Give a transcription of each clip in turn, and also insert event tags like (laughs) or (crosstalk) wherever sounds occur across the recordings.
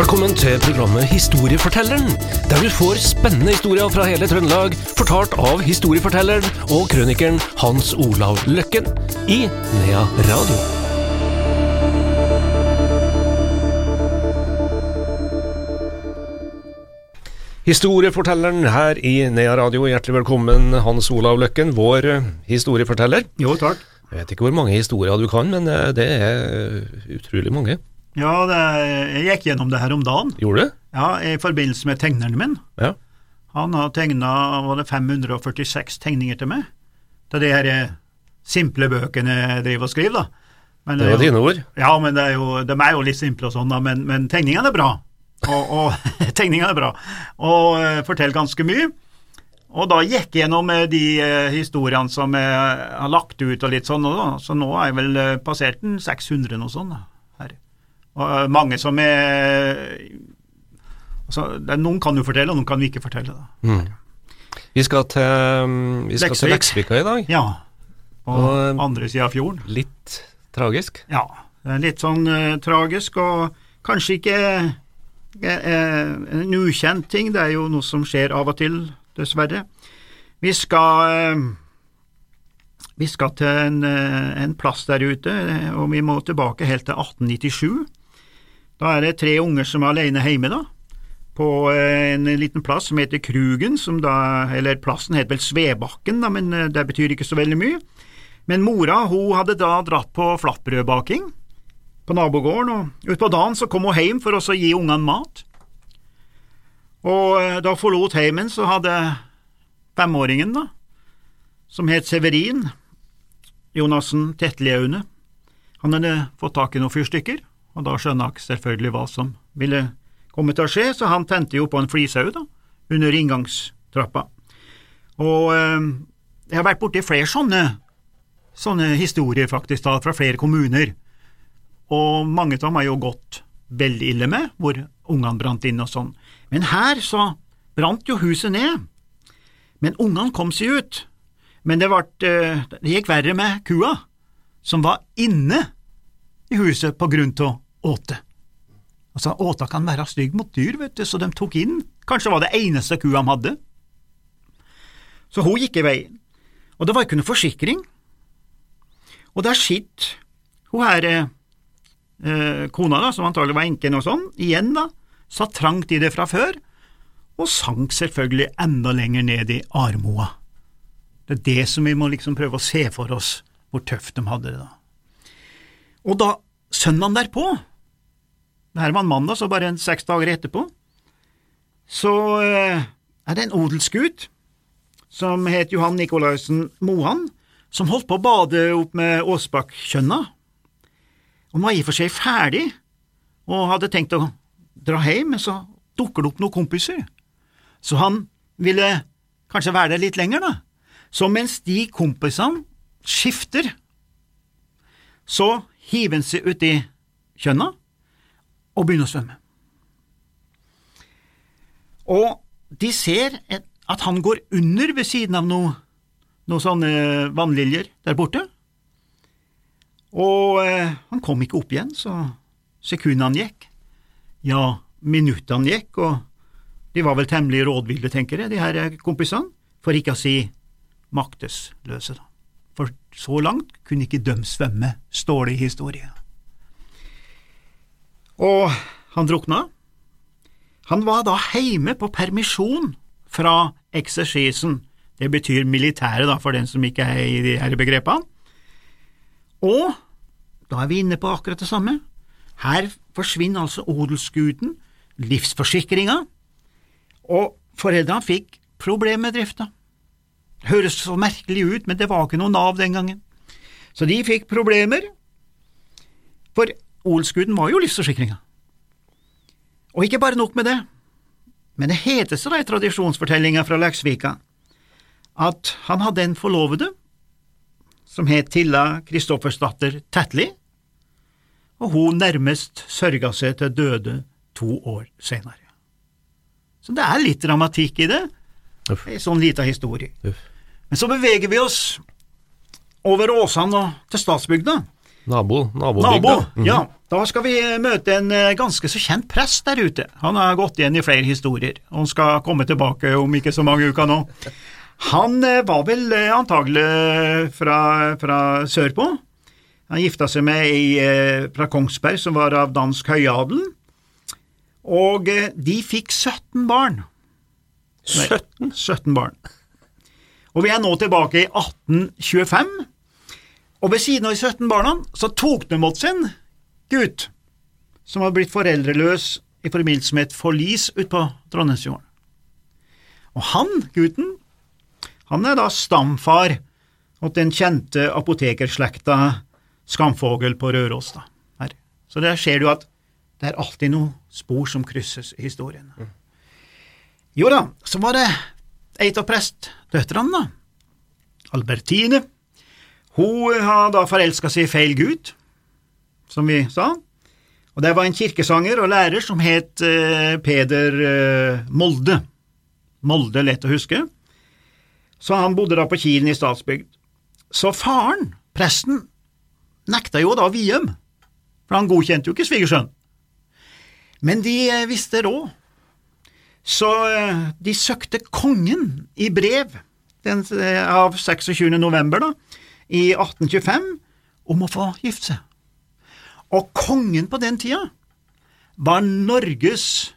Velkommen til programmet Historiefortelleren, der du får spennende historier fra hele Trøndelag, fortalt av historiefortelleren og krønikeren Hans Olav Løkken i Nea Radio. Historiefortelleren her i Nea Radio, hjertelig velkommen Hans Olav Løkken, vår eh, historieforteller. Jo, takk. Jeg vet ikke hvor mange historier du kan, men eh, det er utrolig mange. Ja, det, jeg gikk gjennom det her om dagen, Gjorde du? ja, i forbindelse med tegneren min. Ja. Han har tegna var det 546 tegninger til meg. Det er de her eh, simple bøkene jeg driver og skriver, da. Men Det var dine ord. Ja, men det er jo, de er jo litt simple og sånn, da, men, men tegningene er bra. Og, og (laughs) tegningene er bra, og eh, forteller ganske mye. Og da gikk jeg gjennom eh, de historiene som jeg har lagt ut og litt sånn, og da. så nå er jeg vel passert den 600 og sånn. da. Og eh, mange som er altså, Noen kan jo fortelle, og noen kan vi ikke fortelle. Mm. Vi skal til, um, vi skal til Leksvika i dag. Ja, på Og- andre sida av fjorden. Litt tragisk. Ja, litt sånn uh, tragisk, og kanskje ikke eh, eh, en ukjent ting, det er jo noe som skjer av og til, dessverre. Vi skal uh, vi skal til en, eh, en plass der ute, eh, og vi må tilbake helt til 1897. Da er det tre unger som er alene hjemme, da, på eh, en liten plass som heter Krugen, som da, eller plassen heter vel Svebakken, da, men eh, det betyr ikke så veldig mye. Men mora hun hadde da dratt på flatbrødbaking på nabogården, og utpå dagen så kom hun hjem for å gi ungene mat. Og eh, da hun forlot heimen, så hadde femåringen, da, som het Severin, Jonassen Tetliaune, han hadde fått tak i noen fyrstikker, og da skjønner han selvfølgelig hva som ville komme til å skje, så han tente jo på en flishaug da, under inngangstrappa. Og eh, jeg har vært borti flere sånne sånne historier faktisk da, fra flere kommuner, og mange av dem har jo gått veldig ille med, hvor ungene brant inn og sånn. Men her så brant jo huset ned, men ungene kom seg ut. Men det, vart, eh, det gikk verre med kua, som var inne i huset på grunn til åte. Altså, åta kan være stygg mot dyr, vet du, så de tok inn, kanskje var det eneste kua de hadde. Så hun gikk i veien, og det var ikke noe forsikring. Og der sitter hun her eh, kona, da, som antagelig var enken og sånn, igjen da, satt trangt i det fra før, og sank selvfølgelig enda lenger ned i armoa. Det er det som vi må liksom prøve å se for oss, hvor tøft de hadde det da. Og da søndagen derpå, det her var en mandag, så bare en seks dager etterpå, så eh, er det en odelsgutt som het Johan Nikolaisen Mohan, som holdt på å bade opp med Åsbakkjønna. Han var i og for seg ferdig, og hadde tenkt å dra hjem, men så dukker det opp noen kompiser. Så han ville kanskje være der litt lenger, da. Så mens de kompisene skifter, så hiver han seg uti kjønna og begynner å svømme. Og de ser at han går under ved siden av noe noen sånne vannliljer der borte. Og eh, han kom ikke opp igjen, så sekundene gikk. Ja, minuttene gikk, og de var vel temmelig rådville, tenker jeg, de her kompisene, for ikke å si maktesløse, da. For så langt kunne ikke døm svømme, står det i historien. Og han drukna. Han var da heime på permisjon fra eksersisen, det betyr militæret, da, for den som ikke er i de her begrepene. Og da er vi inne på akkurat det samme. Her forsvinner altså odelsguden, livsforsikringa, og foreldrene fikk problemer med drifta. Høres så merkelig ut, men det var ikke noe Nav den gangen. Så de fikk problemer, for Olsguden var jo livsforsikringa. Og ikke bare nok med det, men det hetes da i tradisjonsfortellinga fra Leksvika at han hadde en forlovede som het Tilla Kristoffersdatter Tetli, og hun nærmest sørga seg til døde to år senere. Så det er litt dramatikk i det, Uff. en sånn lita historie. Uff. Men så beveger vi oss over Åsan og til statsbygda. Nabo, nabobygda. Nabo, Mhm. ja. Da skal vi møte en eh, ganske så kjent prest der ute. Han har gått igjen i flere historier, og han skal komme tilbake om ikke så mange uker nå. Han eh, var vel eh, antagelig fra, fra sørpå. Han gifta seg med ei fra Kongsberg som var av dansk høyadel, og de fikk 17 barn. 17? 17 barn. Og vi er nå tilbake i 1825, og ved siden av de 17 barna så tok de mot sin gutt som hadde blitt foreldreløs i forbindelse med et forlis utpå Trondheimsfjorden. Og han, gutten, han er da stamfar åt den kjente apotekerslekta Skamfogel på Røros. da. Her. Så der ser du at det er alltid noen spor som krysses i historien. Jo da, så var det ei av prestdøtrene, da. Albertine. Hun har da forelska seg i feil gud, som vi sa. Og det var en kirkesanger og lærer som het eh, Peder eh, Molde. Molde, lett å huske. Så han bodde da på Kilen i Statsbygd. Så faren, presten, nekta jo da å vie dem, for han godkjente jo ikke svigersønnen. Men de eh, visste råd. Så eh, de søkte kongen i brev den, eh, av 26. november da, i 1825 om å få gifte seg. Og kongen på den tida var Norges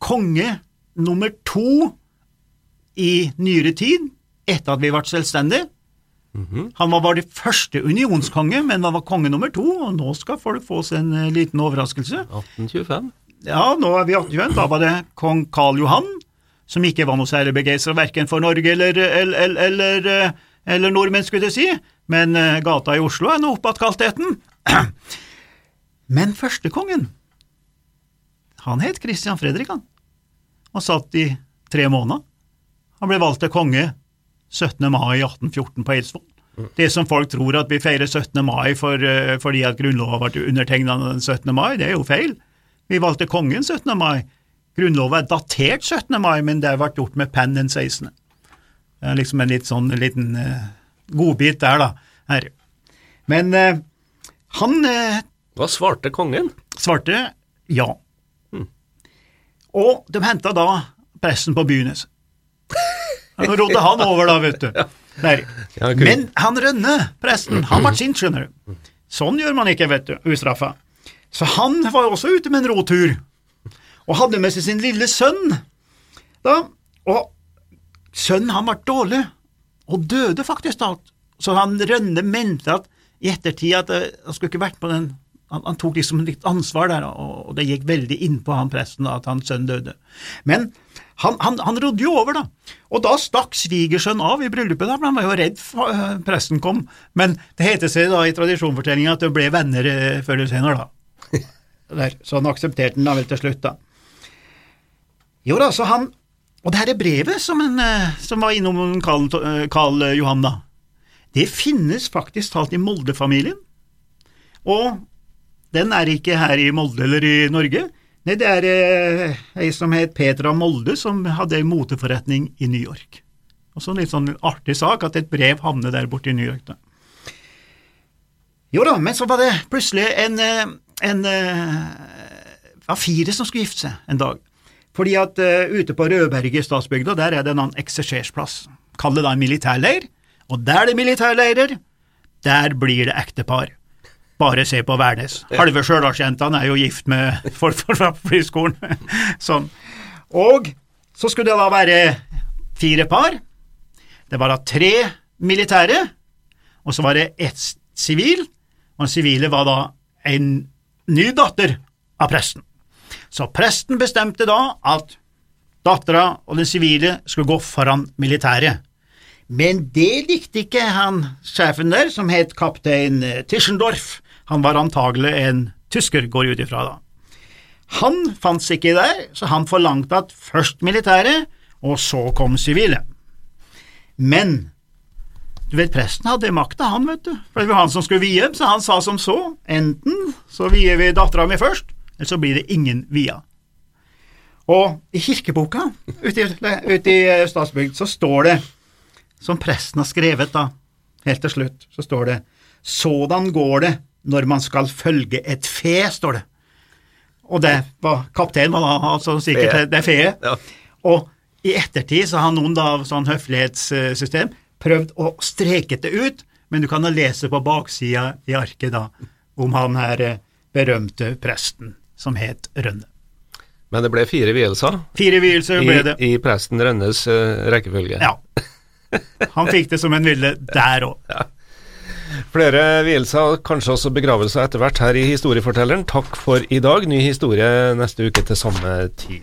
konge nummer to i nyere tid, etter at vi ble selvstendige. Han var bare det første unionskonge, men han var konge nummer to, og nå skal folk få seg en eh, liten overraskelse. 1825? Ja, nå er vi 1821. Da var det kong Karl Johan, som ikke var noe særlig begeistra verken for Norge eller, eller, eller, eh, eller nordmenn, skulle jeg si, men eh, gata i Oslo er nå oppattkalt etten. (clears throat) Men førstekongen, han het Christian Fredrik, han, og satt i tre måneder. Han ble valgt til konge 17. mai 1814 på Eidsvoll. Det som folk tror at vi feirer 17. mai for, eh, fordi at Grunnloven ble undertegna den 17. mai, det er jo feil. Vi valgte kongen 17. mai. Grunnloven er datert 17. mai, men det ble gjort med penn den 16. Det er liksom en litt sånn en liten uh, godbit der, da. Her. Men uh, han uh, Hva svarte kongen? svarte ja. Og de henta da pressen på Bynes. Nå rodde han over, da, vet du. (laughs) Der. Men han Rønne, presten, han ble sint, skjønner du. Sånn gjør man ikke, vet du, ustraffa. Så han var også ute med en rotur, og hadde med seg sin lille sønn. Da, og sønnen han ble dårlig, og døde faktisk da. Så han Rønne mente at i ettertid at eh, han skulle ikke vært på den han, han tok liksom litt ansvar der, og, og det gikk veldig innpå han presten da, at hans sønn døde. Men han, han, han rodde jo over, da. Og da stakk svigersønnen av i bryllupet, da, for han var jo redd for eh, presten kom. Men det heter seg da i tradisjonsfortellinga at det ble venner eh, før eller senere, da. (laughs) Der, han aksepterte den da vel til slutt, da. Jo da, så han Og det her er brevet som, en, eh, som var innom Karl, eh, Karl Johan, da, det finnes faktisk talt i Molde-familien. Og den er ikke her i Molde eller i Norge. Nei, det er eh, som het Petra Molde, som hadde ei moteforretning i New York. Også en litt sånn artig sak at et brev havner der borte i New York. da. Jo da, men så var det plutselig en, eh, en eh, var fire som skulle gifte seg en dag. Fordi at uh, ute på Rødberget i Stadsbygda, der er det en annen eksersersplass. Kall det da en militærleir. Og der det er militærleirer, der blir det ektepar. Bare se på Værnes. Halve Stjørdalsjentene er jo gift med folk fra flyskolen. (laughs) sånn. Og så skulle det da være fire par. Det var da tre militære, og så var det ett sivil, og den sivile var da en ny datter av presten. Så presten bestemte da at dattera og den sivile skulle gå foran militæret. Men det likte ikke han sjefen der, som het kaptein eh, Tischendorf. Han var antagelig en tysker, går ut ifra da. Han fant seg ikke der, så han forlangte at først militæret, og så kom sivile. Men du vet, presten hadde makta, han, vet du, for det var han som skulle vie, så han sa som så, enten så vier vi dattera mi først, eller så blir det ingen via. Og i kirkeboka ute i, ute i Statsbygd så står det, som presten har skrevet da, helt til slutt, så står det, sådan går det når man skal følge et fe, står det. Og det var kapteinen, altså sikkert det er feet. Ja. Og i ettertid så har noen da sånn høflighetssystem prøvd å streke det ut, men du kan da lese på baksida i arket da om han her eh, berømte presten som het Rønne. Men det ble fire vielser Fire vielser ble det. i presten Rønnes uh, rekkefølge. Ja. Han fikk det som en ville der òg. Flere vielser, kanskje også begravelser etter hvert her i Historiefortelleren. Takk for i dag. Ny historie neste uke til samme tid.